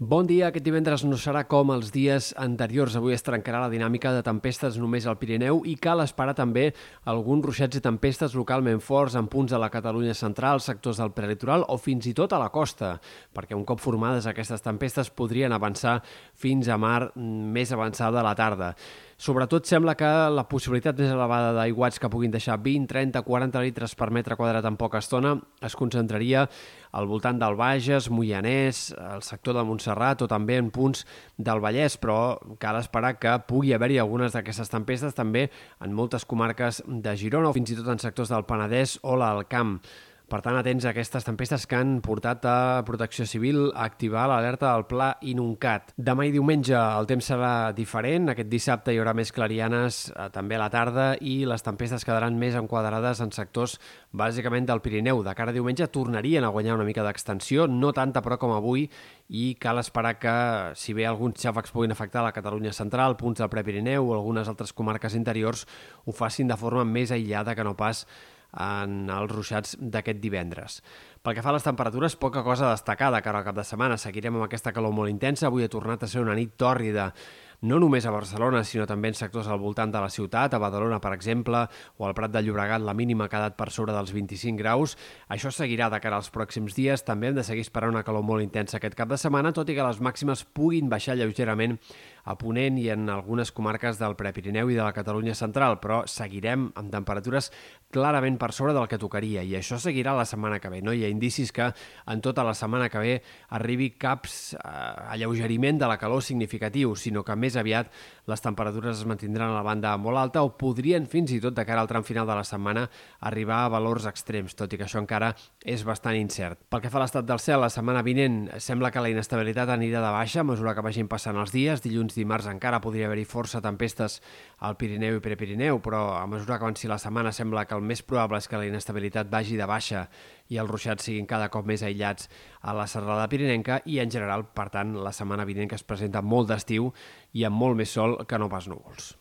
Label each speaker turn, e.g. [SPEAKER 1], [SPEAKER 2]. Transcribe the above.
[SPEAKER 1] Bon dia, aquest divendres no serà com els dies anteriors. Avui es trencarà la dinàmica de tempestes només al Pirineu i cal esperar també alguns ruixats i tempestes localment forts en punts de la Catalunya central, sectors del prelitoral o fins i tot a la costa, perquè un cop formades aquestes tempestes podrien avançar fins a mar més avançada a la tarda. Sobretot sembla que la possibilitat més elevada d'aiguats que puguin deixar 20, 30, 40 litres per metre quadrat en poca estona es concentraria al voltant del Bages, Moianès, el sector de Montserrat o també en punts del Vallès, però cal esperar que pugui haver-hi algunes d'aquestes tempestes també en moltes comarques de Girona o fins i tot en sectors del Penedès o l'Alcamp. Camp. Per tant, atents a aquestes tempestes que han portat a Protecció Civil a activar l'alerta del Pla Inuncat. Demà i diumenge el temps serà diferent. Aquest dissabte hi haurà més clarianes eh, també a la tarda i les tempestes quedaran més enquadrades en sectors bàsicament del Pirineu. De cara a diumenge tornarien a guanyar una mica d'extensió, no tanta però com avui, i cal esperar que, si bé alguns xàfecs puguin afectar la Catalunya central, punts del Prepirineu o algunes altres comarques interiors, ho facin de forma més aïllada que no pas en els ruixats d'aquest divendres. Pel que fa a les temperatures, poca cosa a destacar de cara al cap de setmana. Seguirem amb aquesta calor molt intensa. Avui ha tornat a ser una nit tòrrida no només a Barcelona, sinó també en sectors al voltant de la ciutat, a Badalona, per exemple, o al Prat de Llobregat, la mínima ha quedat per sobre dels 25 graus. Això seguirà de cara als pròxims dies. També hem de seguir esperant una calor molt intensa aquest cap de setmana, tot i que les màximes puguin baixar lleugerament a Ponent i en algunes comarques del Prepirineu i de la Catalunya central, però seguirem amb temperatures clarament per sobre del que tocaria i això seguirà la setmana que ve. No hi ha indicis que en tota la setmana que ve arribi caps eh, alleugeriment de la calor significatiu, sinó que més aviat les temperatures es mantindran a la banda molt alta o podrien fins i tot de cara al tram final de la setmana arribar a valors extrems, tot i que això encara és bastant incert. Pel que fa a l'estat del cel, la setmana vinent sembla que la inestabilitat anirà de baixa a mesura que vagin passant els dies. Dilluns, dimarts encara podria haver-hi força tempestes al Pirineu i Prepirineu, però a mesura que avanci la setmana sembla que el més probable és que la inestabilitat vagi de baixa i els ruixats siguin cada cop més aïllats a la serralada pirinenca i, en general, per tant, la setmana vinent que es presenta molt d'estiu i amb molt més sol que no pas núvols.